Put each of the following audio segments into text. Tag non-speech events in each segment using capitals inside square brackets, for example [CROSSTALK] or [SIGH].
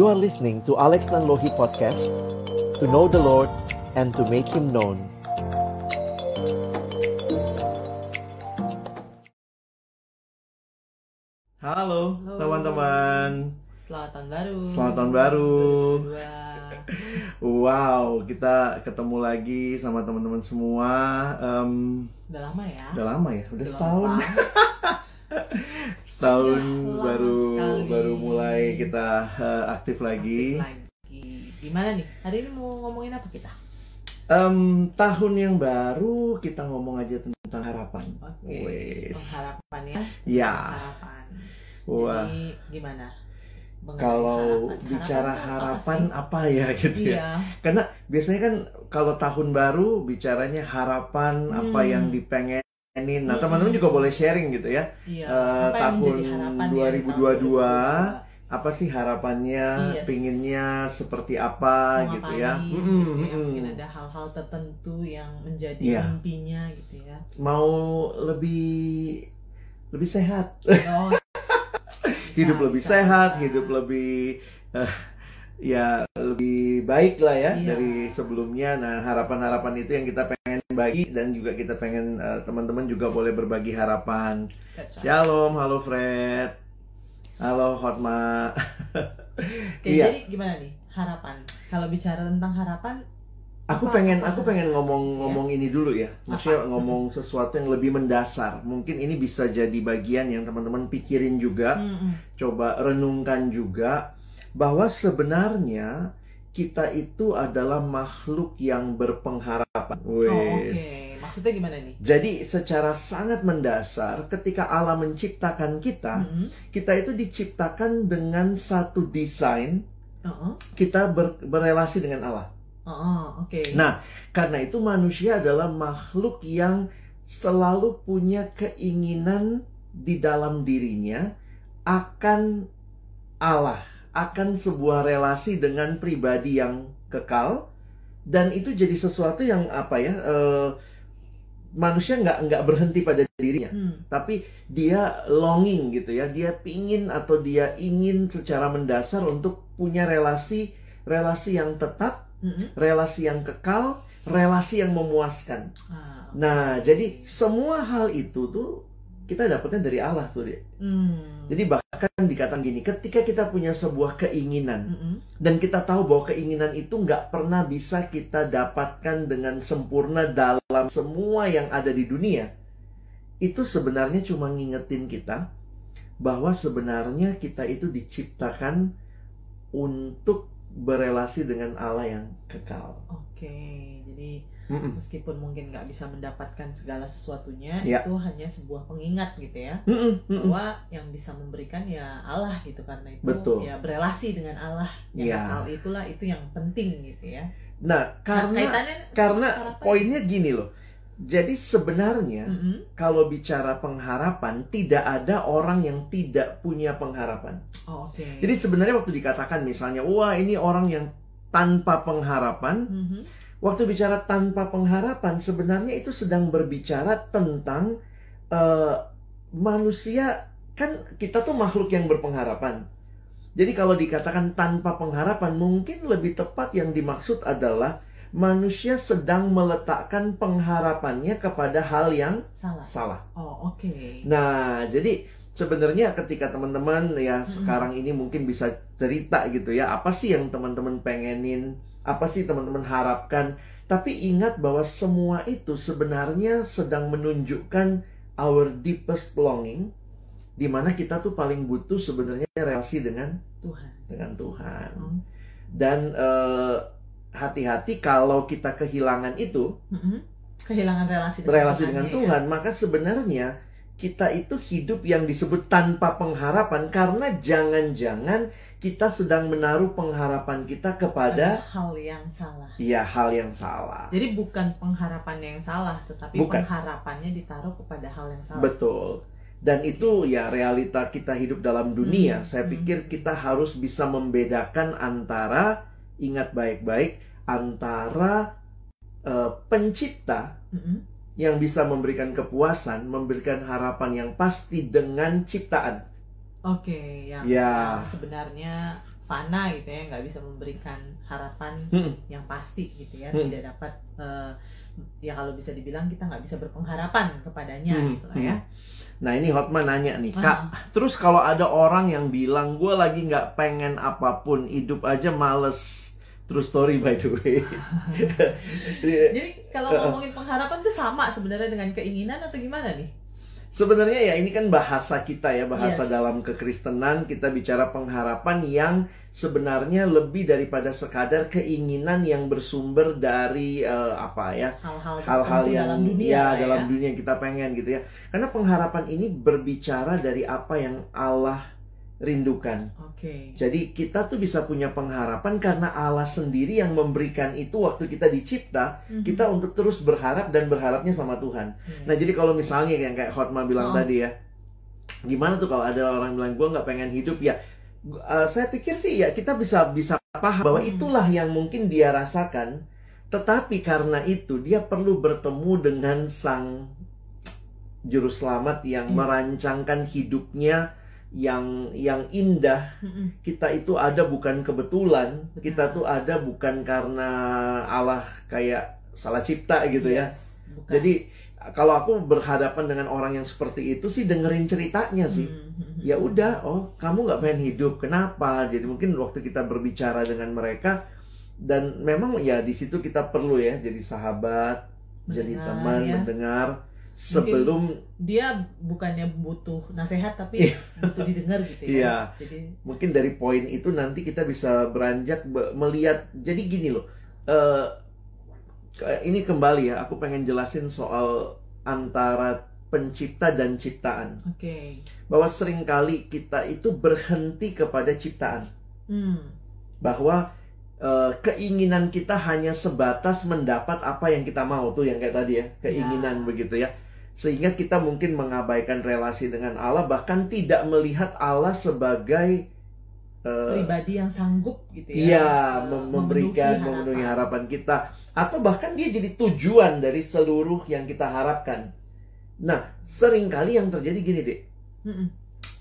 You are listening to Alex Nanlohi Podcast To know the Lord and to make Him known Halo Halo. teman-teman Selamat tahun baru. Selamat tahun baru. 2022. Wow kita ketemu lagi sama teman-teman semua Em, Udah lama ya? Udah lama ya, udah Udah setahun [LAUGHS] Sudah lama baru sekali. baru mulai kita eh, aktif lagi Aktif lagi. Gimana nih? Hari ini mau ngomongin apa kita? Em, tahun yang baru kita ngomong aja tentang harapan. Oke. Wes. Pengharapan ya. Ya, Harapan. wah. Jadi gimana? Mengenai Kalau harapan. bicara apa harapan sih? apa, ya gitu ya? Iya. Karena biasanya kan kalau tahun baru bicaranya harapan apa Hmm. yang dipengenin. Nah, Hmm. teman-teman juga boleh sharing gitu ya. Iya. Yang tahun menjadi harapan ya di 2022, tahun Apa sih harapannya? Yes. Pinginnya seperti apa Mau gitu ya? gitu ya. mm-mm. Mungkin ada hal-hal tertentu yang menjadi Iya. mimpinya gitu ya. Mau lebih lebih sehat. Oh, [LAUGHS] hidup bisa, lebih bisa, sehat, bisa. hidup lebih eh, ya lebih baik lah ya Iya. dari sebelumnya. Nah harapan-harapan itu yang kita pengen bagi dan juga kita pengen eh, teman-teman juga boleh berbagi harapan. That's right. Shalom, halo Fred, halo Hotma. Oke, Iya. jadi gimana nih harapan? Kalau bicara tentang harapan, Aku Apa- pengen apa? aku pengen ngomong-ngomong ini dulu ya. Maksudnya Apa? ngomong [LAUGHS] sesuatu yang lebih mendasar. Mungkin ini bisa jadi bagian yang teman-teman pikirin juga. mm-mm. coba renungkan juga bahwa sebenarnya kita itu adalah makhluk yang berpengharapan. oh, oke. Wes. Maksudnya gimana nih? Jadi secara sangat mendasar ketika Allah menciptakan kita, Mm-mm. kita itu diciptakan dengan satu desain Uh-uh. kita ber- berelasi dengan Allah. Uh-uh, Oke. Nah, karena itu manusia adalah makhluk yang selalu punya keinginan di dalam dirinya akan Allah, akan sebuah relasi dengan pribadi yang kekal, dan itu jadi sesuatu yang apa ya? eh, manusia nggak nggak berhenti pada dirinya, Hmm. tapi dia longing gitu ya, dia pingin atau dia ingin secara mendasar untuk punya relasi relasi yang tetap Mm-mm. relasi yang kekal, relasi yang memuaskan. Ah, oke. Nah, jadi semua hal itu tuh kita dapatnya dari Allah tuh, Dek. Hmm. Jadi bahkan dikatakan gini, ketika kita punya sebuah keinginan Mm-mm. dan kita tahu bahwa keinginan itu nggak pernah bisa kita dapatkan dengan sempurna dalam semua yang ada di dunia, itu sebenarnya cuma ngingetin kita bahwa sebenarnya kita itu diciptakan untuk berelasi dengan Allah yang kekal. Oke. Jadi Mm-mm. meskipun mungkin nggak bisa mendapatkan segala sesuatunya, Ya. itu hanya sebuah pengingat gitu ya. Mm-mm, mm-mm. Bahwa yang bisa memberikan ya Allah gitu karena itu Betul. ya berelasi dengan Allah. Yang Ya. kekal itulah itu yang penting gitu ya. Nah, karena karena poinnya gini loh. Jadi sebenarnya Mm-mm. kalau bicara pengharapan tidak ada orang yang tidak punya pengharapan. Oh, oke. Jadi sebenarnya waktu dikatakan misalnya, wah ini orang yang tanpa pengharapan, Mhm. Waktu bicara tanpa pengharapan sebenarnya itu sedang berbicara tentang eh, manusia kan kita tuh makhluk yang berpengharapan. Jadi kalau dikatakan tanpa pengharapan mungkin lebih tepat yang dimaksud adalah manusia sedang meletakkan pengharapannya kepada hal yang salah. salah. Oh, oke. Nah, jadi sebenarnya ketika teman-teman ya Mm-mm. sekarang ini mungkin bisa cerita gitu ya, apa sih yang teman-teman pengenin, apa sih teman-teman harapkan, tapi ingat bahwa semua itu sebenarnya sedang menunjukkan our deepest longing di mana kita tuh paling butuh sebenarnya relasi dengan Tuhan. dengan Tuhan. Hmm. Dan eh, hati-hati kalau kita kehilangan itu, Mm-mm. Kehilangan relasi dengan Tuhan dengan ya. Tuhan, maka sebenarnya kita itu hidup yang disebut tanpa pengharapan karena jangan-jangan kita sedang menaruh pengharapan kita kepada hal yang salah. ya hal yang salah. Jadi bukan pengharapannya yang salah, tetapi Bukan. pengharapannya ditaruh kepada hal yang salah. Betul. Dan itu ya realita kita hidup dalam dunia. Hmm, Saya hmm. pikir kita harus bisa membedakan antara ingat baik-baik antara eh, pencipta Mm-mm. yang bisa memberikan kepuasan, memberikan harapan yang pasti dengan ciptaan. Oke, yang, Ya. yang sebenarnya fana gitu ya nggak bisa memberikan harapan Hmm. yang pasti gitu ya Hmm. tidak dapat eh, ya kalau bisa dibilang kita nggak bisa berpengharapan kepadanya Hmm, gitu lah ya Nah ini Hotman nanya nih, Ah. Kak, terus kalau ada orang yang bilang gue lagi nggak pengen apa pun, hidup aja males. True story by the way. [LAUGHS] Jadi kalau [LAUGHS] ngomongin pengharapan tuh sama sebenarnya dengan keinginan atau gimana nih Sebenarnya ya ini kan bahasa kita ya, bahasa Yes. dalam kekristenan kita bicara pengharapan yang sebenarnya lebih daripada sekadar keinginan yang bersumber dari eh, apa ya hal-hal yang dalam dunia ya dalam dunia yang kita pengen gitu ya. Karena pengharapan ini berbicara dari apa yang Allah rindukan. oke Jadi kita tuh bisa punya pengharapan karena Allah sendiri yang memberikan itu waktu kita dicipta, Mhm. kita untuk terus berharap dan berharapnya sama Tuhan. Iya. Nah jadi kalau misalnya yang kayak Hotma bilang Oh. tadi ya, gimana tuh kalau ada orang bilang gue nggak pengen hidup ya? eh, saya pikir sih ya kita bisa bisa paham bahwa Hmm. itulah yang mungkin dia rasakan. Tetapi karena itu dia perlu bertemu dengan sang juru selamat yang Hmm. merancangkan hidupnya yang yang indah kita itu ada bukan kebetulan, kita tuh ada bukan karena Allah kayak salah cipta gitu ya. Yes, bukan. Jadi kalau aku berhadapan dengan orang yang seperti itu sih dengerin ceritanya sih. Mhm. Ya udah, oh kamu nggak pengen hidup, kenapa? Jadi mungkin waktu kita berbicara dengan mereka dan memang ya di situ kita perlu ya jadi sahabat, jadi Mendengar, teman, ya. mendengar sebelum dia bukannya butuh nasihat tapi butuh didengar gitu ya. Iya. jadi mungkin dari poin itu nanti kita bisa beranjak be- melihat. Jadi gini loh ke- ini kembali ya aku pengen jelasin soal antara pencipta dan ciptaan. Oke. Bahwa sering kali kita itu berhenti kepada ciptaan. Hmm. bahwa eh, keinginan kita hanya sebatas mendapat apa yang kita mau tuh yang kayak tadi ya keinginan Ya. begitu ya sehingga kita mungkin mengabaikan relasi dengan Allah bahkan tidak melihat Allah sebagai eh, pribadi yang sanggup gitu ya Iya, eh, mem- memberikan, memenuhi harapan kita, atau bahkan dia jadi tujuan dari seluruh yang kita harapkan. Nah, sering kali yang terjadi gini deh.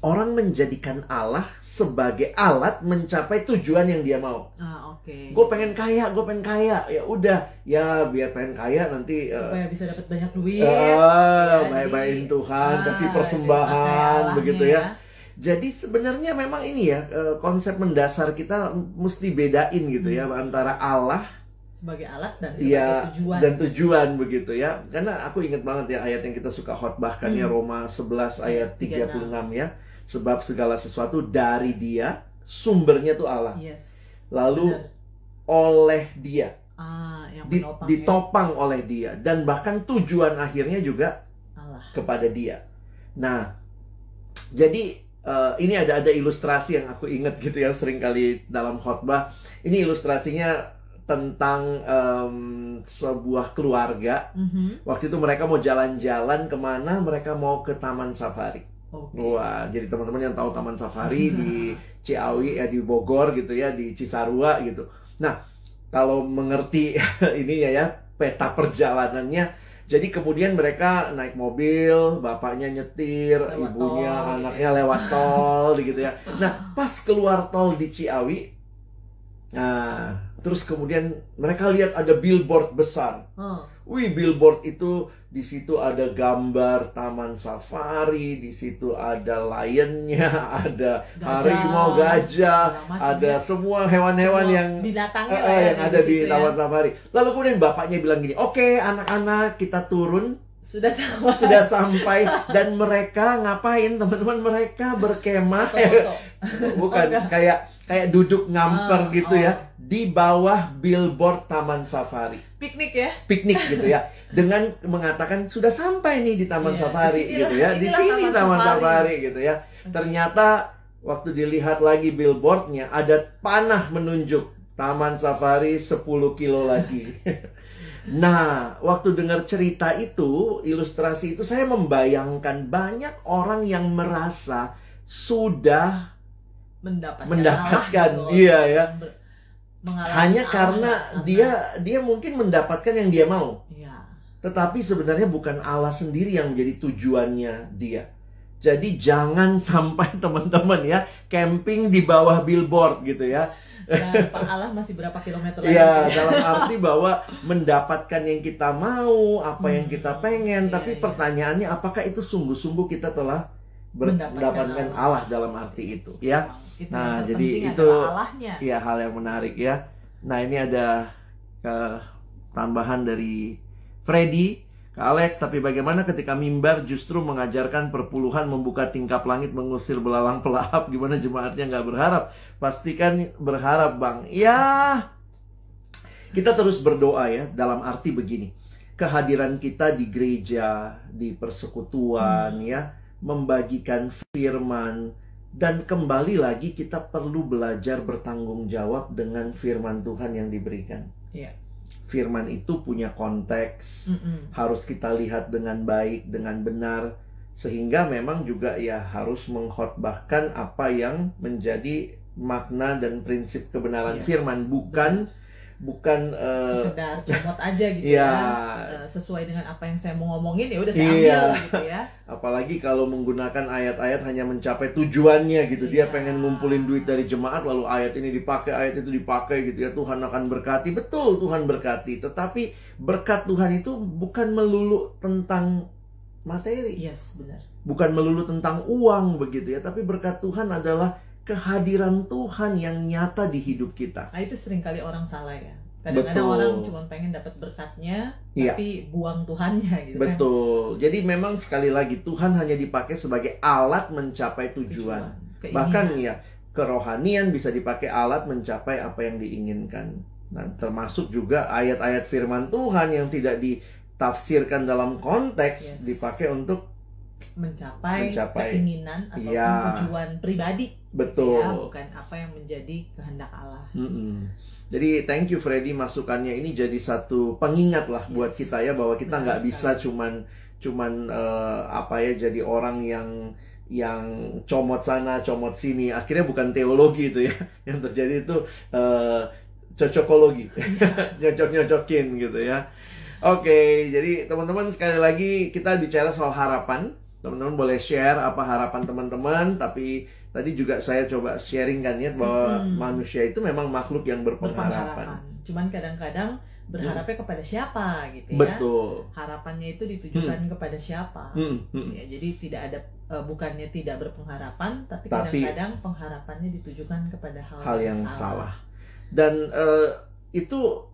Orang menjadikan Allah sebagai alat mencapai tujuan yang dia mau. ah oke Gue pengen kaya, gue pengen kaya, ya udah, ya biar pengen kaya nanti. supaya bisa dapat banyak duit jadi- baik-baikin Tuhan, Ah, kasih persembahan, begitu Allahnya ya. Jadi sebenarnya memang ini ya eh, konsep mendasar kita mesti bedain gitu ya antara Allah sebagai alat dan sebagai ya tujuan dan tujuan begitu ya. Karena aku ingat banget ya ayat yang kita suka khotbahkan ya Hmm. Roma 11 ayat 36. 36 ya. Sebab segala sesuatu dari Dia, sumbernya tuh Allah. yes Lalu Benar. oleh Dia, ah yang menopang ya. ditopang oleh Dia dan bahkan tujuan akhirnya juga Allah kepada dia. Nah, jadi eh, ini ada ada ilustrasi yang aku ingat gitu ya sering kali dalam khotbah. Ini ilustrasinya tentang em, sebuah keluarga. Mhm. Waktu itu mereka mau jalan-jalan ke mana? Mereka mau ke Taman Safari. Oke Wah, jadi teman-teman yang tahu Taman Safari di [LAUGHS] Ciawi ya di Bogor gitu ya, di Cisarua gitu. Nah, kalau mengerti [LAUGHS] ininya ya peta perjalanannya jadi kemudian mereka naik mobil, bapaknya nyetir, Lewat ibunya, tol, anaknya lewat tol [LAUGHS] gitu ya. Nah, pas keluar tol di Ciawi, nah, terus kemudian mereka lihat ada billboard besar. oh Wih, billboard itu di situ ada gambar taman safari, di situ ada lionnya, [LAUGHS] ada Gajah, harimau, gajah, ada ya. semua hewan-hewan yang binatangnya eh, eh, ya yang ada di situ ya. taman safari. Lalu kemudian bapaknya bilang gini, oke anak-anak kita turun. Sudah sama sudah sampai. Dan mereka ngapain? Teman-teman mereka berkemah. [LAUGHS] Bukan Oh, kayak kayak duduk ngamper Ah, gitu oh. ya di bawah billboard taman safari piknik ya piknik gitu ya dengan mengatakan sudah sampai nih di Taman Iya, Safari disinilah- gitu ya di sini Taman Taman Safari. Safari gitu ya ternyata waktu dilihat lagi billboardnya ada panah menunjuk Taman Safari 10 kilo lagi [LAUGHS] nah waktu dengar cerita itu ilustrasi itu saya membayangkan banyak orang yang merasa sudah mendapatkan Mendapatkan, gitu. iya ya. Mengalami hanya Allah, karena karena- dia dia mungkin mendapatkan yang dia mau Iya. Tetapi sebenarnya bukan Allah sendiri yang menjadi tujuannya dia. Jadi jangan [LAUGHS] sampai teman-teman ya camping di bawah billboard gitu ya. Pak [LAUGHS] Allah masih berapa kilometer lagi? Iya, dalam [LAUGHS] arti bahwa mendapatkan yang kita mau, apa yang Hmm. kita pengen, Iya, tapi iya. pertanyaannya apakah itu sungguh-sungguh kita telah Mendapatkan mendapatkan Allah. Allah dalam arti itu, ya? Itu Nah, jadi itu-. Iya, hal yang menarik ya. Nah, ini ada eh, tambahan dari Freddy ke Alex, tapi bagaimana ketika mimbar justru mengajarkan perpuluhan membuka tingkap langit mengusir belalang pelahap gimana jemaatnya nggak berharap pastikan berharap bang ya kita terus berdoa ya dalam arti begini kehadiran kita di gereja di persekutuan Hmm. ya membagikan firman dan kembali lagi kita perlu belajar bertanggung jawab dengan firman Tuhan yang diberikan. Iya. Firman itu punya konteks, Mm-mm. harus kita lihat dengan baik, dengan benar, sehingga memang juga ya harus mengkhotbahkan apa yang menjadi makna dan prinsip kebenaran Yes. firman, bukan bukan eh, sekedar comot aja gitu Iya. ya Eh, sesuai dengan apa yang saya mau ngomongin ya udah saya Iya. ambil gitu ya apalagi kalau menggunakan ayat-ayat hanya mencapai tujuannya gitu. Dia Iya. pengen ngumpulin duit dari jemaat lalu ayat ini dipakai, ayat itu dipakai gitu ya. Tuhan akan berkati. Betul, Tuhan berkati. Tetapi berkat Tuhan itu bukan melulu tentang materi. yes benar bukan melulu tentang uang begitu ya, tapi berkat Tuhan adalah kehadiran Tuhan yang nyata di hidup kita. nah itu sering kali orang salah ya kadang-kadang Betul. orang cuma pengen dapat berkatnya Iya. tapi buang Tuhannya gitu kan Betul. Jadi memang sekali lagi Tuhan hanya dipakai sebagai alat mencapai tujuan. Keinginan. Bahkan ya kerohanian bisa dipakai alat mencapai apa yang diinginkan. Nah, termasuk juga ayat-ayat firman Tuhan yang tidak ditafsirkan dalam konteks Yes. dipakai untuk mencapai, Mencapai. keinginan ataupun Iya. tujuan pribadi betul. ya bukan apa yang menjadi kehendak Allah Mm-mm. Jadi thank you Freddy masukannya ini jadi satu pengingat lah buat Yes. kita ya bahwa kita nggak bisa cuman cuman eh, apa ya jadi orang yang yang comot sana comot sini akhirnya bukan teologi itu ya [LAUGHS] yang terjadi itu eh, cocokologi [LAUGHS] nyocok nyocokin gitu ya oke jadi teman-teman sekali lagi kita bicara soal harapan teman-teman boleh share apa harapan teman-teman tapi tadi juga saya coba sharing kan ya bahwa Mm-mm. manusia itu memang makhluk yang berpengharapan. Berpengharapan. Cuman kadang-kadang berharapnya kepada siapa gitu ya. Betul. Harapannya itu ditujukan kepada siapa. Hmm, hmm. ya jadi tidak ada eh, bukannya tidak berpengharapan tapi kadang-kadang pengharapannya ditujukan kepada hal, hal yang salah. dan eh, itu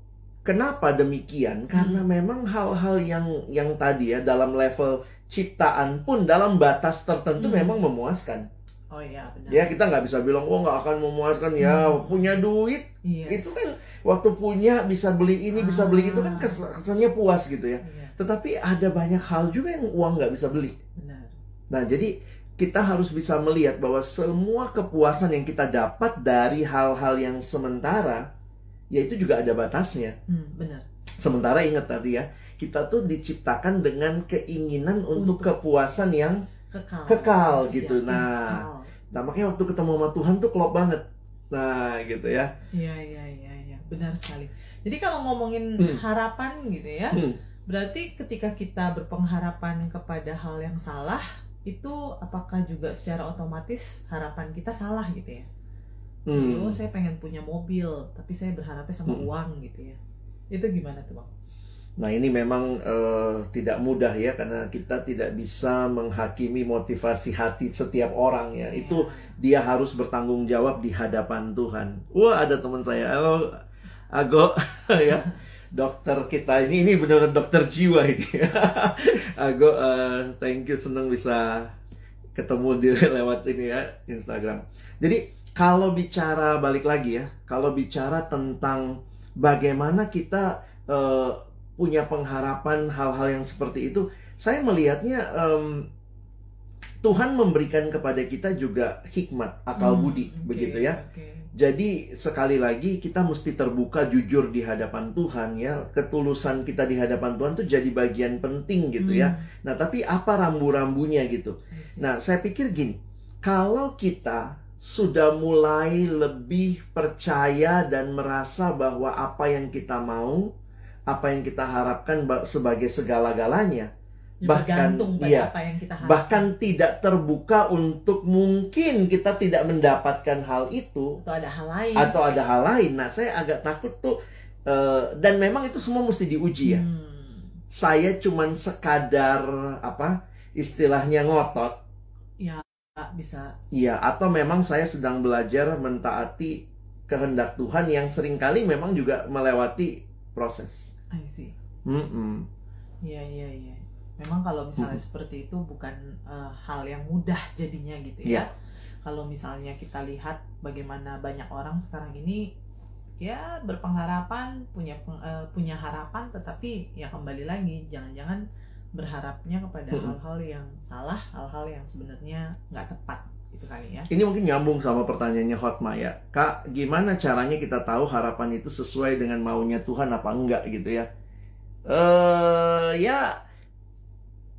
kenapa demikian? Karena memang hal-hal yang yang tadi ya dalam level ciptaan pun dalam batas tertentu Hmm. memang memuaskan. Oh iya benar. Ya kita nggak bisa bilang oh nggak akan memuaskan. Ya Hmm. punya duit. Yes. itu kan waktu punya bisa beli ini bisa beli itu kan Ah. kes- kesannya puas gitu ya. Iya, tetapi ada banyak hal juga yang uang nggak bisa beli. Benar. Nah jadi kita harus bisa melihat bahwa semua kepuasan yang kita dapat dari hal-hal yang sementara ya itu juga ada batasnya. Hmm, benar. Sementara ingat tadi ya kita tuh diciptakan dengan keinginan untuk, Untuk. kepuasan yang kekal Kekal gitu. ya, Nah. kekal. nah makanya waktu ketemu sama Tuhan tuh klop banget nah gitu ya iya iya iya iya benar sekali jadi kalau ngomongin Hmm. harapan gitu ya Hmm. berarti ketika kita berpengharapan kepada hal yang salah itu apakah juga secara otomatis harapan kita salah gitu ya Hmm. oh saya pengen punya mobil tapi saya berharapnya sama Hmm. uang gitu ya itu gimana tuh bang Nah ini memang eh, tidak mudah ya karena kita tidak bisa menghakimi motivasi hati setiap orang ya. Itu dia harus bertanggung jawab di hadapan Tuhan. Wah ada teman saya, halo Ago [LAUGHS] ya dokter kita ini ini benar dokter jiwa ini. [LAUGHS] Ago eh, thank you senang bisa ketemu di [LAUGHS] lewat ini ya Instagram. Jadi kalau bicara balik lagi ya, kalau bicara tentang bagaimana kita eh, punya pengharapan hal-hal yang seperti itu, saya melihatnya em, Tuhan memberikan kepada kita juga hikmat, akal Hmm, budi, oke, begitu ya. oke. Jadi sekali lagi kita mesti terbuka jujur di hadapan Tuhan ya. Ketulusan kita di hadapan Tuhan tuh jadi bagian penting gitu ya. Hmm, Nah, tapi apa rambu-rambunya gitu? Nah, saya pikir gini, kalau kita sudah mulai lebih percaya dan merasa bahwa apa yang kita mau, apa yang kita harapkan ba- sebagai segala-galanya, Ya, bahkan iya, apa yang kita harapkan. bahkan tidak terbuka untuk mungkin kita tidak mendapatkan hal itu atau ada hal lain. atau ada hal lain. Nah, saya agak takut tuh eh, dan memang itu semua mesti diuji ya. Hmm, Saya cuman sekadar apa istilahnya ngotot, nggak bisa. iya atau memang saya sedang belajar mentaati kehendak Tuhan yang sering kali memang juga melewati proses. I see. Mm-mm. Iya iya iya. Memang kalau misalnya Mm-mm. seperti itu bukan eh, hal yang mudah jadinya gitu ya. Kalau misalnya kita lihat bagaimana banyak orang sekarang ini ya berpengharapan punya eh, punya harapan tetapi ya kembali lagi jangan-jangan berharapnya kepada hal-hal yang salah, hal-hal yang sebenarnya nggak tepat gitu kali ya. Ini mungkin nyambung sama pertanyaannya Hotma ya. Kak, gimana caranya kita tahu harapan itu sesuai dengan maunya Tuhan apa enggak gitu ya? Eh ya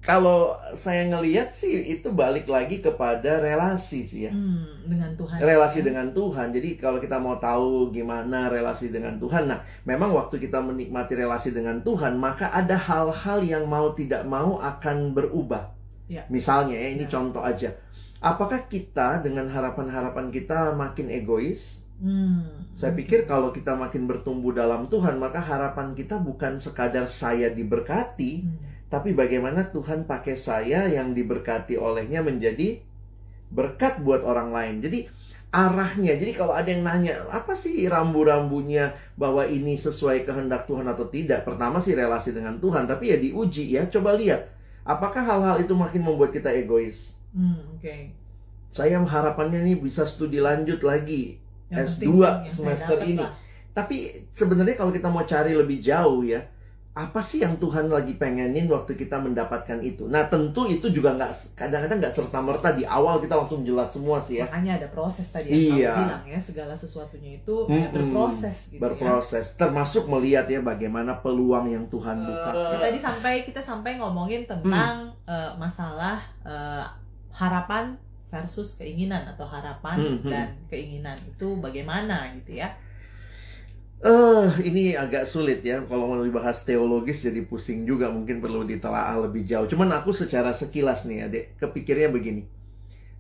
kalau saya ngelihat sih itu balik lagi kepada relasi sih ya. Hmm, dengan Tuhan. Relasi ya. dengan Tuhan. Jadi kalau kita mau tahu gimana relasi dengan Tuhan, nah memang waktu kita menikmati relasi dengan Tuhan, maka ada hal-hal yang mau tidak mau akan berubah. Ya. Misalnya ya, ini Ya. contoh aja. Apakah kita dengan harapan-harapan kita makin egois? Hmm. Saya pikir kalau kita makin bertumbuh dalam Tuhan, maka harapan kita bukan sekadar saya diberkati, Hmm. tapi bagaimana Tuhan pakai saya yang diberkati olehnya menjadi berkat buat orang lain. Jadi arahnya, jadi kalau ada yang nanya, apa sih rambu-rambunya bahwa ini sesuai kehendak Tuhan atau tidak? Pertama sih relasi dengan Tuhan, tapi ya diuji ya. Coba lihat, apakah hal-hal itu makin membuat kita egois? Hmm, oke. Saya harapannya nih bisa studi lanjut lagi. Yang S2 penting semester ini. lah. Tapi sebenarnya kalau kita mau cari lebih jauh ya, apa sih yang Tuhan lagi pengenin waktu kita mendapatkan itu? Nah tentu itu juga nggak kadang-kadang nggak serta merta di awal kita langsung jelas semua sih ya. Makanya ada proses tadi yang Iya. kamu bilang ya, segala sesuatunya itu ya, Mm-mm. berproses gitu ya. Berproses, termasuk melihat ya bagaimana peluang yang Tuhan buka. Ya, tadi sampai kita sampai ngomongin tentang eh, masalah eh, harapan versus keinginan atau harapan Hmm, hmm. dan keinginan itu bagaimana gitu ya. Eh, ini agak sulit ya kalau mau dibahas teologis jadi pusing juga mungkin perlu ditelaah lebih jauh. Cuman aku secara sekilas nih Adik, kepikirnya begini.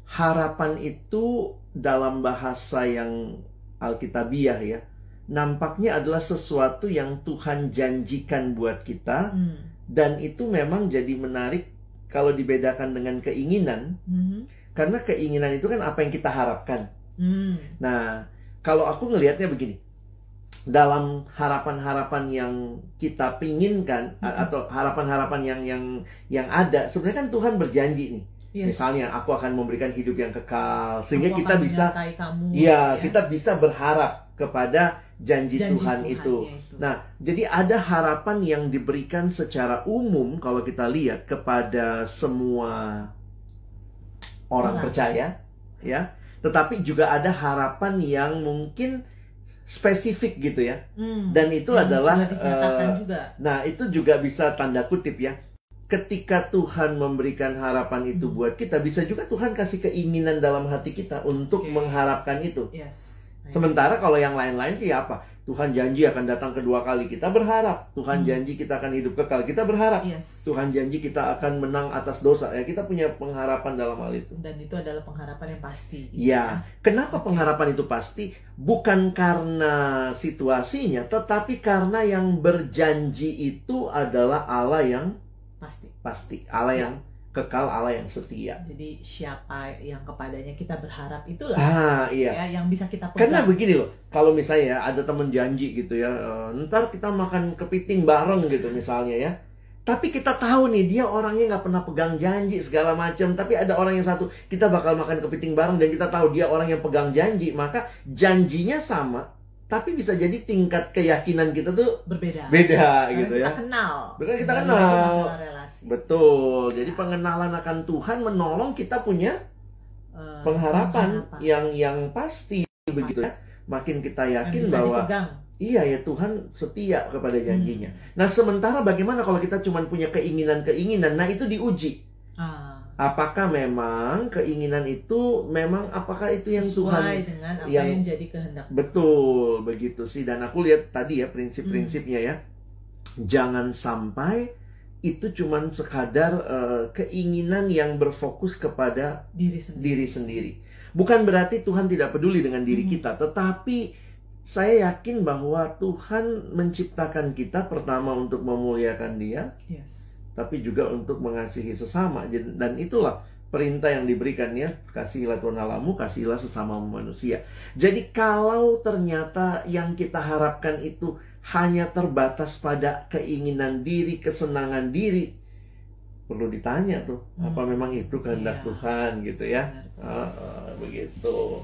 Harapan itu dalam bahasa yang alkitabiah ya, nampaknya adalah sesuatu yang Tuhan janjikan buat kita Hmm. dan itu memang jadi menarik kalau dibedakan dengan keinginan Mhm. karena keinginan itu kan apa yang kita harapkan. Hmm. Nah, kalau aku ngelihatnya begini, dalam harapan-harapan yang kita pinginkan Mhm. atau harapan-harapan yang yang yang ada, sebenarnya kan Tuhan berjanji nih. Yes. Misalnya, aku akan memberikan hidup yang kekal, sehingga Aku kita bisa, kamu, ya, gitu kita bisa berharap kepada janji, Janji Tuhan itu. itu. Nah, jadi ada harapan yang diberikan secara umum kalau kita lihat kepada semua orang percaya, ya. Tetapi juga ada harapan yang mungkin spesifik gitu ya. Hmm. Dan itu adalah eh, juga. Nah, itu juga bisa tanda kutip ya. Ketika Tuhan memberikan harapan itu Hmm. buat kita, bisa juga Tuhan kasih keinginan dalam hati kita untuk Oke. mengharapkan itu. Yes. Sementara kalau yang lain-lain sih apa? Tuhan janji akan datang kedua kali, kita berharap. Tuhan Hmm. janji kita akan hidup kekal, kita berharap. Yes. Tuhan janji kita akan menang atas dosa. Ya, kita punya pengharapan dalam hal itu. Dan itu adalah pengharapan yang pasti. gitu Ya, kenapa pengharapan itu pasti? Bukan karena situasinya, tetapi karena yang berjanji itu adalah Allah yang Pasti. pasti, Allah yang kekal, Allah yang setia. Jadi siapa yang kepadanya kita berharap itulah Ah, iya. ya yang bisa kita Karena pegang. begini loh, kalau misalnya ya, ada temen janji gitu ya, eh, ntar kita makan kepiting bareng gitu misalnya ya. Tapi kita tahu nih dia orangnya nggak pernah pegang janji segala macam. Tapi ada orang yang satu kita bakal makan kepiting bareng dan kita tahu dia orang yang pegang janji, maka janjinya sama. Tapi bisa jadi tingkat keyakinan kita tuh berbeda. beda Karena gitu kita ya. kenal. Betul, kita kenal. Betul. Jadi pengenalan akan Tuhan menolong kita punya Eh, pengharapan pengharapan yang yang pasti begitu ya. Makin kita yakin bahwa dipegang. Iya ya Tuhan setia kepada janjinya. Hmm. Nah sementara bagaimana kalau kita cuma punya keinginan-keinginan? Nah itu diuji. Ah, Apakah memang keinginan itu memang apakah itu yang sesuai Tuhan dengan apa yang- yang, jadi kehendak. betul begitu sih? Dan aku lihat tadi ya prinsip-prinsipnya ya. Jangan sampai itu cuman sekadar eh, keinginan yang berfokus kepada diri sendiri diri sendiri. Bukan berarti Tuhan tidak peduli dengan diri Hmm. kita, tetapi saya yakin bahwa Tuhan menciptakan kita pertama untuk memuliakan Dia, yes tapi juga untuk mengasihi sesama. Dan itulah perintah yang diberikan ya, kasihilah Tuhan Allahmu, kasihilah sesama manusia. Jadi kalau ternyata yang kita harapkan itu hanya terbatas pada keinginan diri, kesenangan diri, perlu ditanya tuh, apa Hmm. memang itu kehendak Iya. Tuhan gitu ya? Ah, ah, begitu.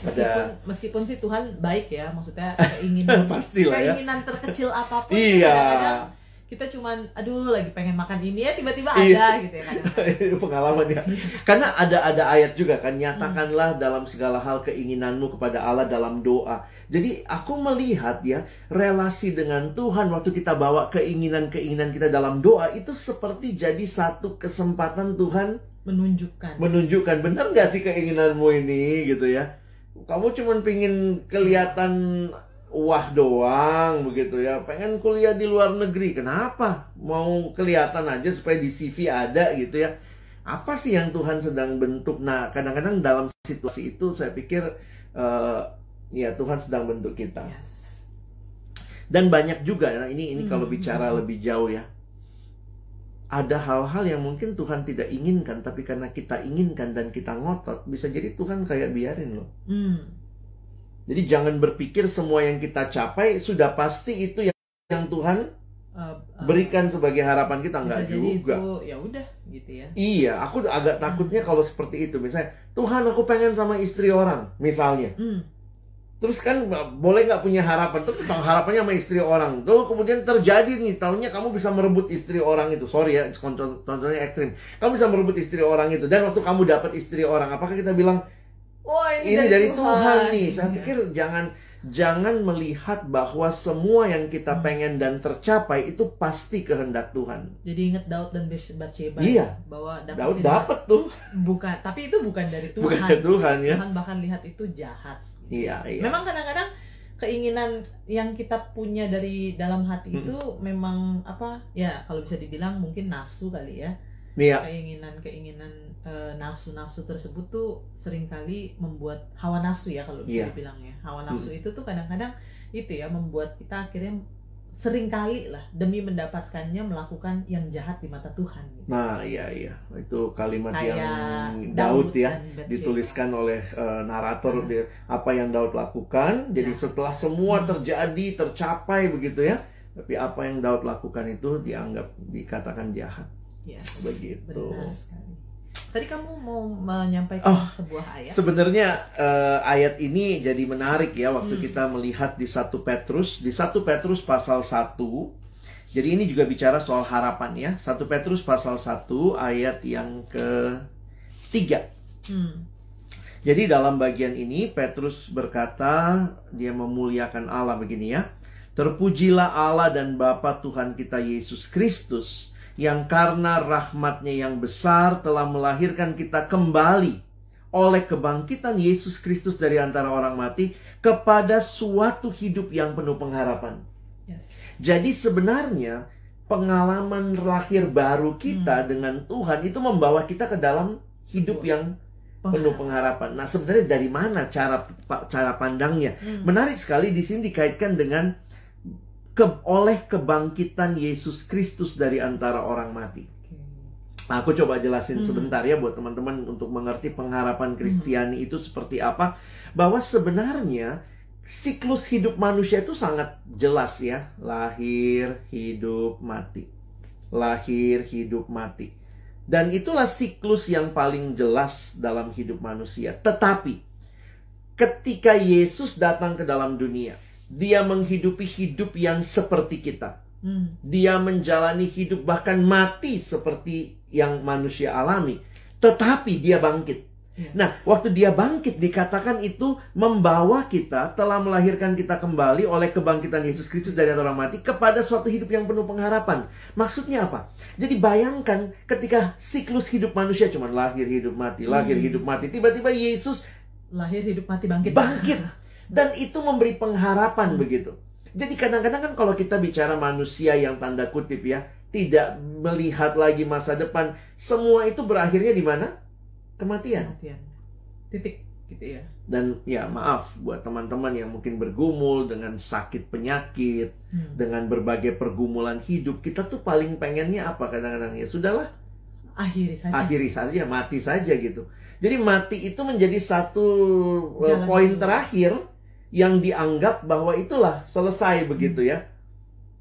meskipun Ada meskipun sih Tuhan baik ya maksudnya [LAUGHS] keinginan pastilah ya. keinginan terkecil apa pun Iya. kadang-kadang kita cuman aduh lagi pengen makan ini ya tiba-tiba Iya. ada gitu ya kadang-kadang. [LAUGHS] Pengalaman ya. Karena ada ada ayat juga kan nyatakanlah dalam segala hal keinginanmu kepada Allah dalam doa. Jadi aku melihat ya relasi dengan Tuhan waktu kita bawa keinginan-keinginan kita dalam doa itu seperti jadi satu kesempatan Tuhan menunjukkan menunjukkan benar nggak sih keinginanmu ini gitu ya. Kamu cuman pingin kelihatan wah doang begitu ya. Pengen kuliah di luar negeri. Kenapa? Mau kelihatan aja supaya di CV ada gitu ya. Apa sih yang Tuhan sedang bentuk? Nah, kadang-kadang dalam situasi itu saya pikir eh, ya Tuhan sedang bentuk kita. yes Dan banyak juga nah ini ini kalau Hmm. bicara lebih jauh ya. Ada hal-hal yang mungkin Tuhan tidak inginkan tapi karena kita inginkan dan kita ngotot bisa jadi Tuhan kayak biarin loh. hmm. Jadi jangan berpikir semua yang kita capai sudah pasti itu yang, yang Tuhan Eh, eh, berikan sebagai harapan kita jadi juga. ya udah gitu ya Iya, aku agak takutnya kalau seperti itu. Misalnya, Tuhan aku pengen sama istri orang, misalnya. hmm. Terus kan boleh nggak punya harapan? Terus harapannya sama istri orang. Terus kemudian terjadi nih, tahunya kamu bisa merebut istri orang itu. Sorry ya, contoh, contohnya ekstrim. Kamu bisa merebut istri orang itu. Dan waktu kamu dapat istri orang, apakah kita bilang Wah ini dari Tuhan, nih? Saya pikir jangan jangan melihat bahwa semua yang kita Hmm. pengen dan tercapai itu pasti kehendak Tuhan. jadi inget Daud dan Bathsheba Iya. bahwa Daud dapetin- dapat tuh, bukan tapi itu bukan dari [LAUGHS] Tuhan bukan dari Tuhan ya. Tuhan bahkan lihat itu jahat Iya, iya. memang kadang-kadang keinginan yang kita punya dari dalam hati Mm-mm. itu memang apa ya kalau bisa dibilang mungkin nafsu kali ya Iya, keinginan-keinginan nafsu-nafsu tersebut tuh sering kali membuat hawa nafsu ya kalau bisa dibilang ya hawa nafsu itu tuh kadang-kadang itu ya membuat kita akhirnya sering kali lah demi mendapatkannya melakukan yang jahat di mata Tuhan gitu. Nah, iya iya. Itu kalimat kayak yang Daud ya dan Bathsheba. dituliskan oleh eh, narator Hmm. dia apa yang Daud lakukan. Jadi Nah. setelah semua Hmm. terjadi, tercapai begitu ya. Tapi apa yang Daud lakukan itu dianggap dikatakan jahat. yes, Begitu. benar sekali tadi kamu mau menyampaikan Oh, sebuah ayat Sebenarnya eh, ayat ini jadi menarik ya waktu Hmm. kita melihat di satu Petrus, di satu Petrus pasal 1. Jadi ini juga bicara soal harapan ya. Satu Petrus pasal 1 ayat yang ketiga. Hmm. Jadi dalam bagian ini Petrus berkata dia memuliakan Allah begini ya. Terpujilah Allah dan Bapa Tuhan kita Yesus Kristus yang karena rahmatnya yang besar telah melahirkan kita kembali oleh kebangkitan Yesus Kristus dari antara orang mati kepada suatu hidup yang penuh pengharapan. yes Jadi sebenarnya pengalaman lahir baru kita dengan Tuhan itu membawa kita ke dalam hidup yang penuh pengharapan. Nah, sebenarnya dari mana cara cara pandangnya? Hmm. Menarik sekali di sini dikaitkan dengan ke, oleh kebangkitan Yesus Kristus dari antara orang mati. Nah, aku coba jelasin Hmm. sebentar ya buat teman-teman untuk mengerti pengharapan Kristiani itu seperti apa. Bahwa sebenarnya siklus hidup manusia itu sangat jelas ya. Lahir, hidup, mati. Lahir, hidup, mati. Dan itulah siklus yang paling jelas dalam hidup manusia. Tetapi ketika Yesus datang ke dalam dunia, dia menghidupi hidup yang seperti kita. Hmm. Dia menjalani hidup bahkan mati seperti yang manusia alami. Tetapi dia bangkit. Yes. Nah, waktu dia bangkit dikatakan itu membawa kita telah melahirkan kita kembali oleh kebangkitan Yesus Kristus dari orang mati kepada suatu hidup yang penuh pengharapan. Maksudnya apa? Jadi bayangkan ketika siklus hidup manusia cuma lahir hidup mati, lahir Hmm. hidup mati, tiba-tiba Yesus lahir hidup mati bangkit bangkit [LAUGHS] dan itu memberi pengharapan begitu. Jadi kadang-kadang kan kalau kita bicara manusia yang tanda kutip ya tidak melihat lagi masa depan. Semua itu berakhirnya di mana? Kematian. Kematian. Titik gitu ya. Dan ya maaf buat teman-teman yang mungkin bergumul dengan sakit penyakit, Hmm. dengan berbagai pergumulan hidup, kita tuh paling pengennya apa kadang-kadang ya sudahlah Akhiri saja. akhiri saja, mati saja gitu. Jadi mati itu menjadi satu Jalan poin terakhir yang dianggap bahwa itulah selesai begitu ya.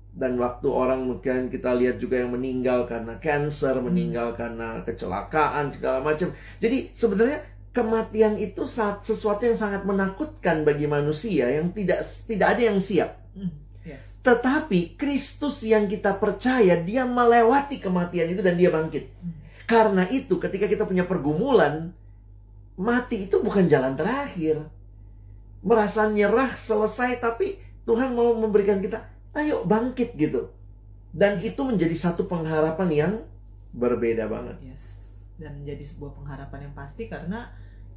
Dan waktu orang mungkin kita lihat juga yang meninggal karena cancer, meninggal karena kecelakaan segala macam. Jadi sebenarnya kematian itu saat sesuatu yang sangat menakutkan bagi manusia yang tidak tidak ada yang siap. Hmm. Yes. Tetapi Kristus yang kita percaya dia melewati kematian itu dan dia bangkit. Hmm. Karena itu ketika kita punya pergumulan, mati itu bukan jalan terakhir. Merasa nyerah selesai tapi Tuhan mau memberikan kita, ayo bangkit gitu. Dan itu menjadi satu pengharapan yang berbeda banget. Yes. Dan menjadi sebuah pengharapan yang pasti karena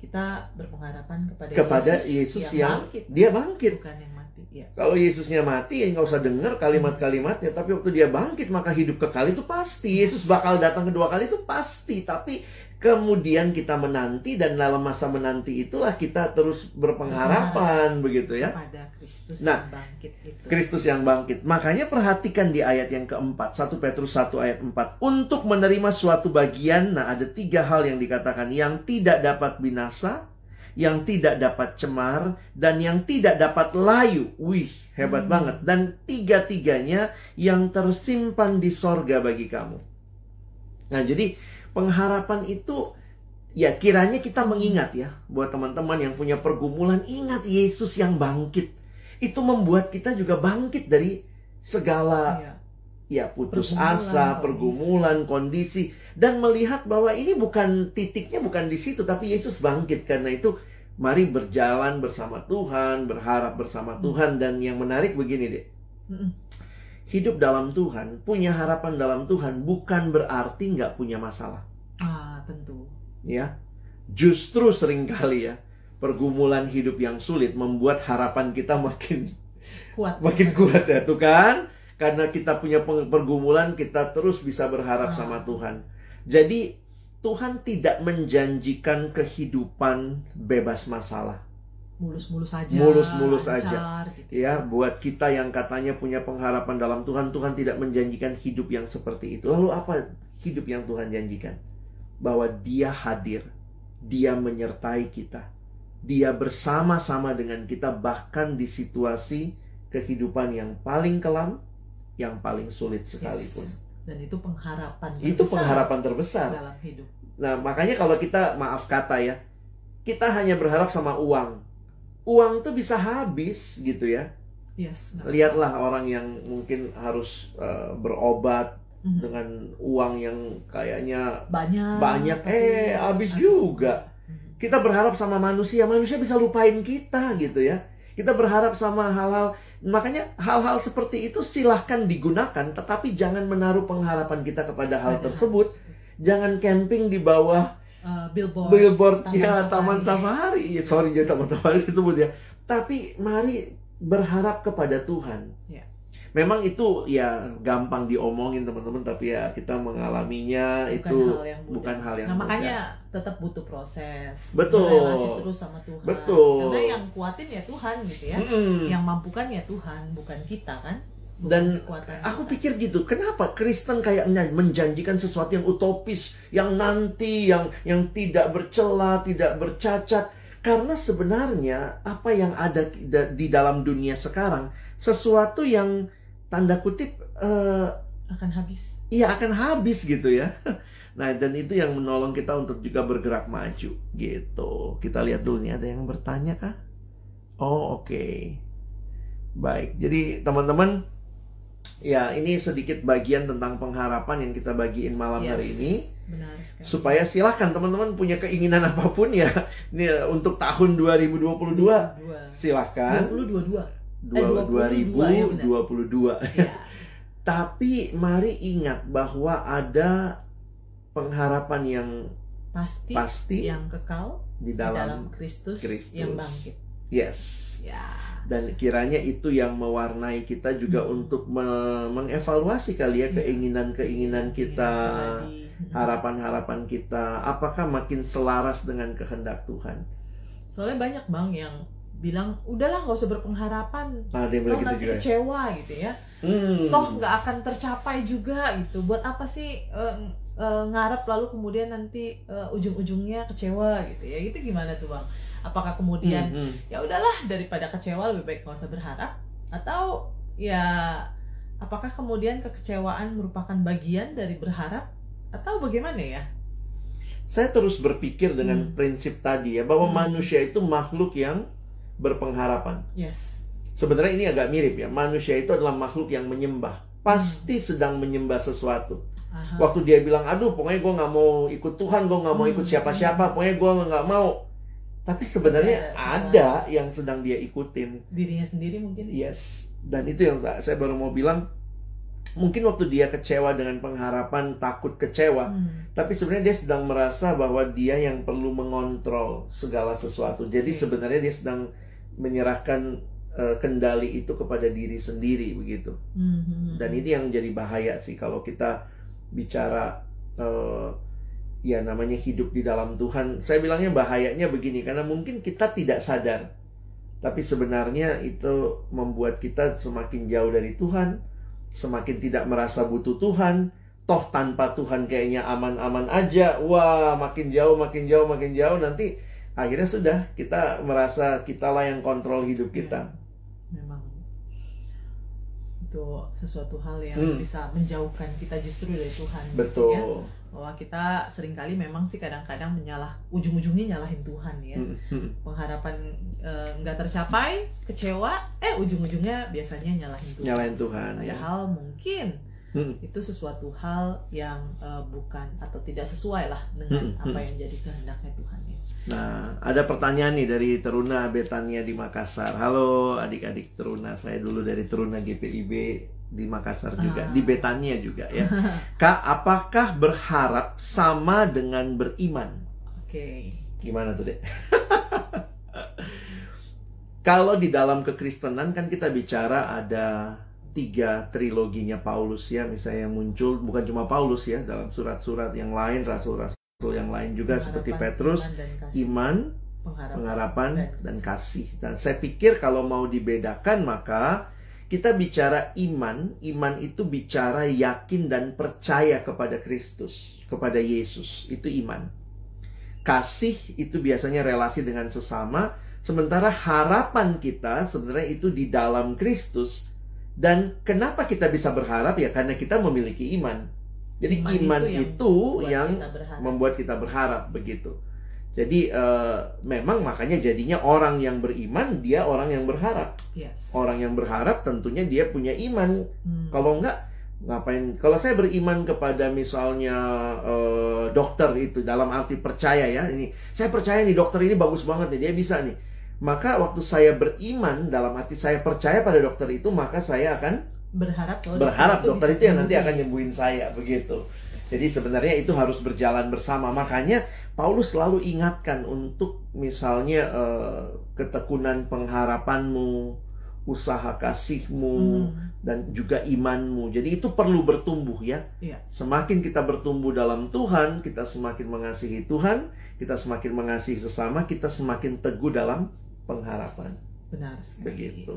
kita berpengharapan kepada, Kepada Yesus yang bangkit, Dia bangkit. bukan yang mati. Ya. Kalau Yesusnya mati ya nggak usah dengar kalimat-kalimatnya, tapi waktu dia bangkit maka hidup kekal itu pasti. Yesus bakal datang kedua kali itu pasti, tapi kemudian kita menanti dan dalam masa menanti itulah kita terus berpengharapan begitu ya. Kepada Kristus Nah, yang bangkit itu. Kristus yang bangkit. Makanya perhatikan di ayat yang keempat, 1 Petrus 1 ayat 4. Untuk menerima suatu bagian, nah ada tiga hal yang dikatakan. Yang tidak dapat binasa, yang tidak dapat cemar, dan yang tidak dapat layu. Wih, hebat Hmm. banget. Dan tiga-tiganya yang tersimpan di sorga bagi kamu. Nah, jadi pengharapan itu ya kiranya kita mengingat ya buat teman-teman yang punya pergumulan ingat Yesus yang bangkit itu membuat kita juga bangkit dari segala Iya. ya putus Pergumulan, asa, kondisi. pergumulan, kondisi dan melihat bahwa ini bukan titiknya bukan di situ tapi Yesus bangkit karena itu mari berjalan bersama Tuhan, berharap bersama Hmm. Tuhan dan yang menarik begini deh. Hidup dalam Tuhan, punya harapan dalam Tuhan bukan berarti nggak punya masalah. Ah, tentu. ya. Justru sering kali ya pergumulan hidup yang sulit membuat harapan kita makin Kuat. makin kuat ya tuh kan? Karena kita punya pergumulan kita terus bisa berharap Ah. sama Tuhan. Jadi Tuhan tidak menjanjikan kehidupan bebas masalah. Mulus-mulus saja. Mulus-mulus lancar, aja. gitu. Ya, buat kita yang katanya punya pengharapan dalam Tuhan, Tuhan tidak menjanjikan hidup yang seperti itu. Lalu apa hidup yang Tuhan janjikan? Bahwa Dia hadir, Dia menyertai kita, Dia bersama-sama dengan kita bahkan di situasi kehidupan yang paling kelam, yang paling sulit sekalipun. Yes. Dan itu pengharapan. Itu terbesar pengharapan terbesar. dalam hidup. Nah, makanya kalau kita maaf kata ya, kita hanya berharap sama uang. Uang tuh bisa habis gitu ya. Yes. Lihatlah orang yang mungkin harus eh, berobat Mhm. dengan uang yang kayaknya banyak. banyak, tapi eh, habis juga. Mhm. kita berharap sama manusia, manusia bisa lupain kita gitu ya. Kita berharap sama hal-hal makanya hal-hal seperti itu silahkan digunakan, tetapi jangan menaruh pengharapan kita kepada hal tersebut. Jangan camping di bawah Eh, billboard. billboard Taman ya Safari. taman safari. Ya, sorry ya taman safari disebut ya. Tapi mari berharap kepada Tuhan. Ya. Memang itu ya gampang diomongin teman-teman, tapi ya kita mengalaminya bukan itu hal yang mudah. bukan hal yang nah, mudah. makanya tetap butuh proses. Betul. Relasi terus sama Tuhan. Betul. Karena yang kuatin ya Tuhan gitu ya. Mm-mm. Yang mampukan ya Tuhan, bukan kita kan. Dan kekuatan Aku pikir gitu, kenapa Kristen kayaknya menjanjikan sesuatu yang utopis, yang nanti, yang yang tidak bercela, tidak bercacat? Karena sebenarnya apa yang ada di- dalam dunia sekarang sesuatu yang tanda kutip eh, akan habis. Iya akan habis gitu ya. [LAUGHS] Nah dan itu yang menolong kita untuk juga bergerak maju gitu. Kita lihat dulu nih ada yang bertanya kah? Oh oke. Baik. Jadi teman-teman ya ini sedikit bagian tentang pengharapan yang kita bagiin malam Yes. hari ini. Benar sekali. Supaya silahkan teman-teman punya keinginan apa pun ya. Ini ya, untuk tahun 2022 dua. silahkan. 2022. Dua- Eh, 22, ya. 2022 Ya. Tapi mari ingat bahwa ada pengharapan yang Pasti, pasti yang kekal di di dalam dalam Kristus, Kristus. yang bangkit. Yes. Ya. Dan kiranya itu yang mewarnai kita juga Hmm. untuk me- mengevaluasi kali ya Iya. keinginan-keinginan kita, Pribadi. harapan-harapan kita, apakah makin selaras dengan kehendak Tuhan. Soalnya banyak bang yang bilang udahlah nggak usah berpengharapan, Nah, yang toh gitu nanti juga. kecewa gitu ya. Hmm. Toh nggak akan tercapai juga gitu. Buat apa sih eh, eh, ngarep lalu kemudian nanti eh, ujung-ujungnya kecewa gitu ya? Itu gimana tuh bang? Apakah kemudian Hmm, hmm. ya udahlah daripada kecewa lebih baik nggak usah berharap atau ya apakah kemudian kekecewaan merupakan bagian dari berharap atau bagaimana ya? Saya terus berpikir dengan Hmm. prinsip tadi ya bahwa Hmm. manusia itu makhluk yang berpengharapan. Yes. Sebenarnya ini agak mirip ya. Manusia itu adalah makhluk yang menyembah. Pasti Hmm. sedang menyembah sesuatu. Aha. Waktu dia bilang, aduh pokoknya gue nggak mau ikut Tuhan, gue nggak mau ikut Hmm. siapa-siapa, pokoknya gue nggak mau. Tapi sebenarnya ada yang sedang dia ikutin. dirinya sendiri mungkin. Yes. Dan itu yang sa- saya baru mau bilang. Mungkin waktu dia kecewa dengan pengharapan, takut kecewa. Hmm. Tapi sebenarnya dia sedang merasa bahwa dia yang perlu mengontrol segala sesuatu. Jadi Oke. sebenarnya dia sedang menyerahkan eh, kendali itu kepada diri sendiri begitu. Hmm, hmm, hmm. Dan ini yang jadi bahaya sih kalau kita bicara eh, ya namanya hidup di dalam Tuhan. Saya bilangnya bahayanya begini karena mungkin kita tidak sadar. Tapi sebenarnya itu membuat kita semakin jauh dari Tuhan, semakin tidak merasa butuh Tuhan. Toh tanpa Tuhan kayaknya aman-aman aja. Wah, makin jauh, makin jauh, makin jauh nanti akhirnya sudah kita merasa kitalah yang kontrol hidup kita. memang itu sesuatu hal yang Hmm. bisa menjauhkan kita justru dari Tuhan gitu ya. Bahwa kita sering kali memang sih kadang-kadang menyalah ujung-ujungnya nyalahin Tuhan ya Hmm, hmm. pengharapan eh, nggak tercapai kecewa eh ujung-ujungnya biasanya nyalahin Tuhan Nyalain Tuhan ya. padahal mungkin Hmm. itu sesuatu hal yang eh, bukan atau tidak sesuai lah dengan Hmm, apa hmm. yang jadi kehendaknya Tuhan ya. Nah, ada pertanyaan nih dari Teruna Betania di Makassar. Halo adik-adik Teruna, saya dulu dari Teruna GPIB di Makassar juga, Ah. di Betania juga ya. [LAUGHS] Kak, apakah berharap sama dengan beriman? Oke. Gimana tuh, Dek? [LAUGHS] Kalau di dalam kekristenan kan kita bicara ada tiga triloginya Paulus ya, misalnya yang muncul bukan cuma Paulus ya, dalam surat-surat yang lain, rasul-rasul yang lain juga seperti Pengharapan, Petrus, iman, iman, pengharapan, pengharapan dan dan kasih. Dan saya pikir kalau mau dibedakan maka kita bicara iman, iman itu bicara yakin dan percaya kepada Kristus, kepada Yesus. Itu iman. Kasih itu biasanya relasi dengan sesama, sementara harapan kita sebenarnya itu di dalam Kristus. Dan kenapa kita bisa berharap ya karena kita memiliki iman. Jadi Iman iman, itu yang itu yang membuat kita berharap begitu. Jadi eh, memang makanya jadinya orang yang beriman dia orang yang berharap. Yes. Orang yang berharap tentunya dia punya iman. Hmm. Kalau enggak ngapain? Kalau saya beriman kepada misalnya eh, dokter itu dalam arti percaya ya ini. Saya percaya nih dokter ini bagus banget nih dia bisa nih. Maka waktu saya beriman dalam arti saya percaya pada dokter itu maka saya akan berharap bahwa berharap dokter bisa itu yang nanti akan nyembuhin saya begitu. Jadi sebenarnya itu harus berjalan bersama. Makanya Paulus selalu ingatkan untuk misalnya eh, ketekunan pengharapanmu, usaha kasihmu, Hmm. dan juga imanmu. Jadi itu perlu bertumbuh ya. Iya. Semakin kita bertumbuh dalam Tuhan, kita semakin mengasihi Tuhan, kita semakin mengasihi sesama, kita semakin teguh dalam pengharapan. Benar sekali. Begitu.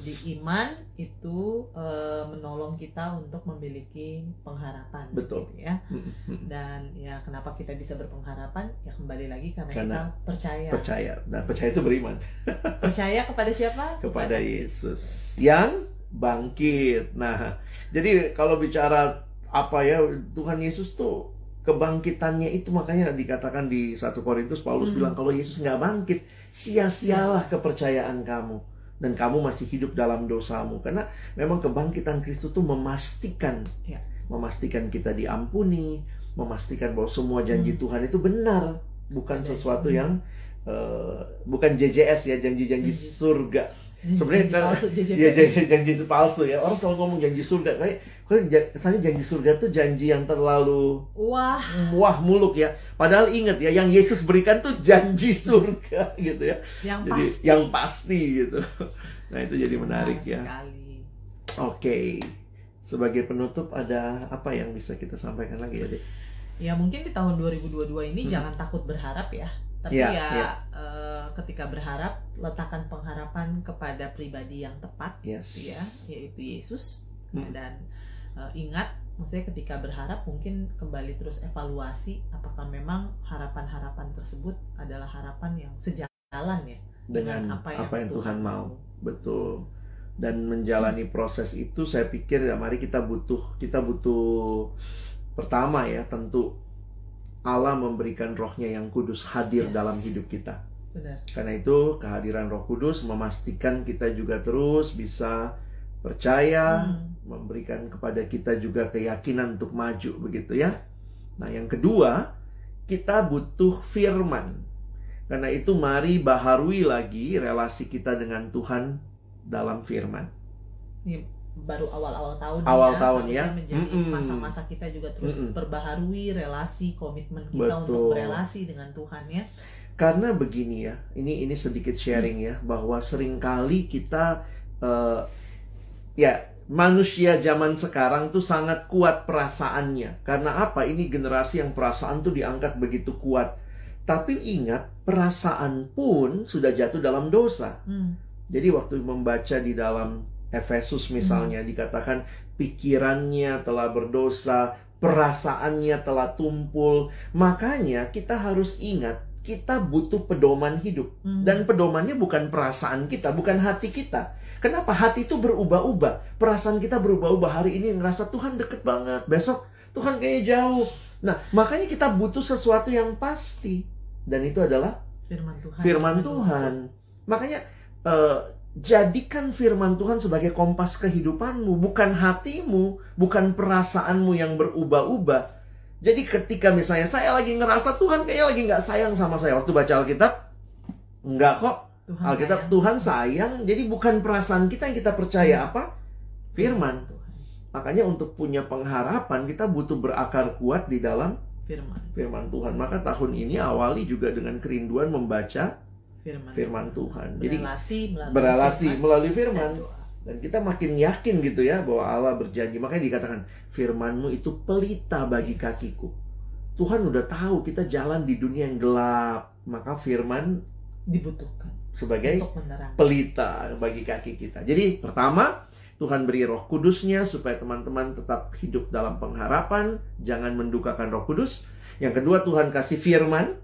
Jadi iman itu eh, menolong kita untuk memiliki pengharapan. Betul. gitu ya. Mm-mm. Dan ya kenapa kita bisa berpengharapan? Ya kembali lagi karena, Karena kita percaya. Percaya. Dan percaya itu beriman. [LAUGHS] Percaya kepada siapa? kepada Yesus yang bangkit. Nah, jadi kalau bicara apa ya Tuhan Yesus tuh kebangkitannya itu makanya dikatakan di 1 Korintus Paulus Hmm. bilang kalau Yesus nggak bangkit sia-sialah kepercayaan kamu. Dan kamu masih hidup dalam dosamu. Karena memang kebangkitan Kristus tuh memastikan. Ya. memastikan kita diampuni. Memastikan bahwa semua janji Hmm. Tuhan itu benar bukan Ada. sesuatu yang eh, bukan JJS ya janji-janji Janji. surga. Sebenarnya palsu, janji Iya palsu. janji, janji palsu ya orang selalu ngomong janji surga kayak kesannya janji surga tuh janji yang terlalu Wah, wah muluk ya. Padahal ingat ya yang Yesus berikan tuh janji surga [LAUGHS] gitu ya. yang Jadi pasti. yang pasti gitu. Nah itu jadi menarik ya. Oke. Sebagai penutup ada apa yang bisa kita sampaikan lagi ya, Dek? Ya mungkin di tahun 2022 ini Hmm. jangan takut berharap ya. Tapi Iya, ya iya. eh, ketika berharap letakkan pengharapan kepada pribadi yang tepat Yes. gitu ya, yaitu Yesus. Hmm. Dan eh, ingat, maksudnya ketika berharap mungkin kembali terus evaluasi apakah memang harapan-harapan tersebut adalah harapan yang sejalan ya Dengan apa yang, Tuhan mau. Betul. Dan menjalani proses itu saya pikir ya mari kita butuh kita butuh pertama ya tentu Allah memberikan rohnya yang kudus hadir Yes. dalam hidup kita. Benar. Karena itu kehadiran Roh Kudus memastikan kita juga terus bisa percaya, Hmm. memberikan kepada kita juga keyakinan untuk maju begitu ya. Nah, yang kedua, kita butuh firman. Karena itu mari baharui lagi relasi kita dengan Tuhan dalam firman. Baru awal-awal tahun Awal ya, tahun ya. menjadi masa-masa kita juga terus Mm-mm. perbaharui relasi komitmen kita Betul. untuk berelasi dengan Tuhan ya Karena begini ya, ini ini sedikit sharing ya bahwa sering kali kita eh, ya manusia zaman sekarang tuh sangat kuat perasaannya. Karena apa? Ini generasi yang perasaan tuh diangkat begitu kuat. Tapi ingat, perasaan pun sudah jatuh dalam dosa. Hmm. Jadi waktu membaca di dalam Efesus misalnya dikatakan pikirannya telah berdosa, perasaannya telah tumpul. Makanya kita harus ingat kita butuh pedoman hidup Hmm. dan pedomannya bukan perasaan kita, bukan hati kita. Kenapa hati itu berubah-ubah? Perasaan kita berubah-ubah. Hari ini ngerasa Tuhan deket banget, besok Tuhan kayaknya jauh. Nah, makanya kita butuh sesuatu yang pasti. Dan itu adalah firman Tuhan firman Tuhan. Makanya eh, jadikan firman Tuhan sebagai kompas kehidupanmu, bukan hatimu, bukan perasaanmu yang berubah-ubah. Jadi ketika misalnya saya lagi ngerasa Tuhan kayaknya lagi nggak sayang sama saya waktu baca Alkitab, enggak kok. Tuhan Alkitab sayang. Tuhan sayang, jadi bukan perasaan kita yang kita percaya apa? Firman. Tuhan. Makanya untuk punya pengharapan kita butuh berakar kuat di dalam firman firman Tuhan. Maka tahun ini awali juga dengan kerinduan membaca firman firman Tuhan. Jadi berelasi melalui berelasi firman melalui dan firman dan kita makin yakin gitu ya bahwa Allah berjanji. Makanya dikatakan firmanmu itu pelita bagi Yes. kakiku. Tuhan udah tahu kita jalan di dunia yang gelap, maka firman dibutuhkan sebagai pelita bagi kaki kita. Jadi pertama, Tuhan beri roh kudusnya supaya teman-teman tetap hidup dalam pengharapan, jangan mendukakan roh kudus. Yang kedua, Tuhan kasih firman,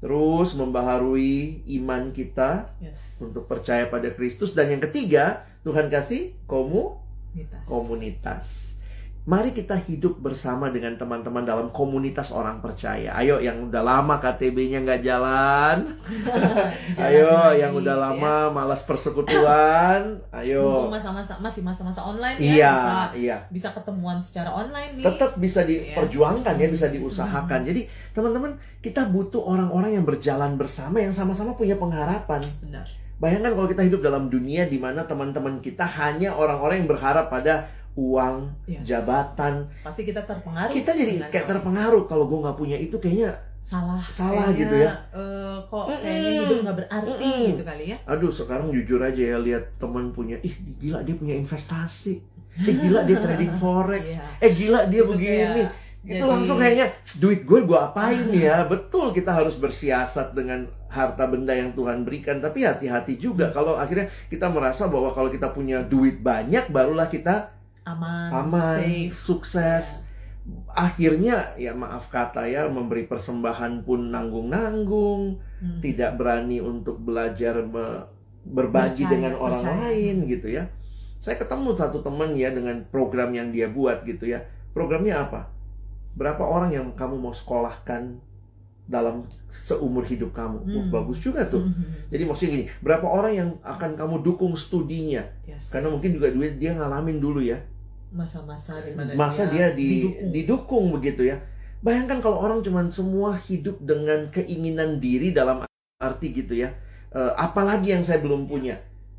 terus membaharui iman kita yes. untuk percaya pada Kristus. Dan yang ketiga, Tuhan kasih komu, Komunitas. komunitas. Mari kita hidup bersama dengan teman-teman dalam komunitas orang percaya. Ayo yang udah lama KTB-nya nggak jalan, Jalan [LAUGHS] Ayo lagi, yang udah ya. lama malas persekutuan, ayo. masa-masa masih masa-masa online Iya, ya bisa iya. bisa ketemuan secara online nih Tetap bisa diperjuangkan ya, bisa diusahakan. Hmm. Jadi, teman-teman, kita butuh orang-orang yang berjalan bersama yang sama-sama punya pengharapan. benar Bayangkan kalau kita hidup dalam dunia di mana teman-teman kita hanya orang-orang yang berharap pada uang, Yes. jabatan. pasti kita terpengaruh Kita jadi kayak terpengaruh kalau gue nggak punya itu kayaknya salah Salah Kayaknya, gitu ya. eh, kok Mm-mm. kayaknya hidup nggak berarti Mm-mm. gitu kali ya Aduh sekarang jujur aja ya lihat teman punya ih gila dia punya investasi. Eh gila dia trading [LAUGHS] forex. Iya. Eh gila dia begini. kayak Itu jadi- langsung kayaknya duit gue gue apain [LAUGHS] ya. Betul kita harus bersiasat dengan harta benda yang Tuhan berikan. Tapi hati-hati juga kalau akhirnya kita merasa bahwa kalau kita punya duit banyak barulah kita aman, aman, safe sukses. Akhirnya ya maaf kata ya memberi persembahan pun nanggung-nanggung Hmm. tidak berani untuk belajar me- berbagi Percaya, dengan orang percaya. lain gitu ya. Saya ketemu satu teman ya dengan program yang dia buat gitu ya. Programnya apa? Berapa orang yang kamu mau sekolahkan dalam seumur hidup kamu? Hmm. bagus juga tuh. Mhm. Jadi maksudnya gini, berapa orang yang akan kamu dukung studinya? Yes. Karena mungkin juga duit dia ngalamin dulu ya. Masa-masa di mana Masa dia, di, didukung. didukung begitu ya. Bayangkan kalau orang cuman semua hidup dengan keinginan diri dalam arti gitu ya. Eh, apalagi yang saya belum punya.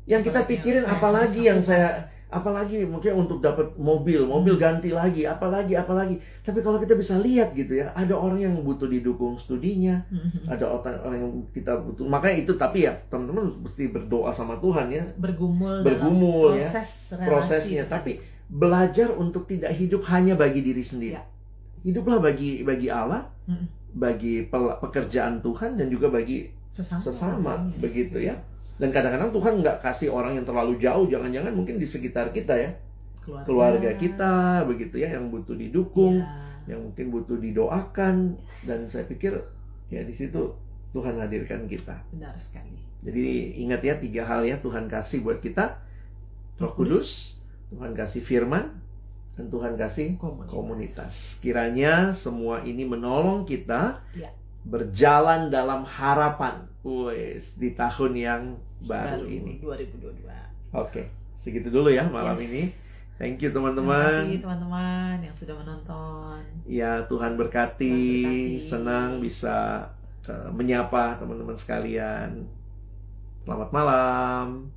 Yang kita Apalagi pikirin apalagi yang saya apalagi mungkin untuk dapat mobil, mobil Hmm. ganti lagi, apalagi apalagi. Tapi kalau kita bisa lihat gitu ya, ada orang yang butuh didukung studinya, Mhm. ada orang orang yang kita butuh. Makanya itu tapi ya teman-teman mesti berdoa sama Tuhan ya, bergumul, Bergumul, dalam ya, proses relasi prosesnya. Tapi belajar untuk tidak hidup hanya bagi diri sendiri. Ya. Hiduplah bagi bagi Allah, Mm. bagi pekerjaan Tuhan dan juga bagi sesama, sesama orangnya. begitu ya. Dan kadang-kadang Tuhan nggak kasih orang yang terlalu jauh, jangan-jangan mungkin di sekitar kita ya, keluarga, keluarga kita begitu ya, yang butuh didukung, Ya. yang mungkin butuh didoakan. Yes. Dan saya pikir ya di situ Tuhan hadirkan kita. benar sekali Jadi ingat ya tiga hal ya Tuhan kasih buat kita, Roh Kudus, Tuhan kasih Firman, dan Tuhan kasih komunitas, komunitas. Kiranya semua ini menolong kita Ya. berjalan dalam harapan. Wes di tahun yang baru, ini. 2022 Oke, segitu dulu ya malam Yes. ini. Thank you Terima kasih teman-teman. teman-teman yang sudah menonton. Ya Tuhan berkati. Tuhan berkati. Senang bisa uh, menyapa teman-teman sekalian. Selamat malam.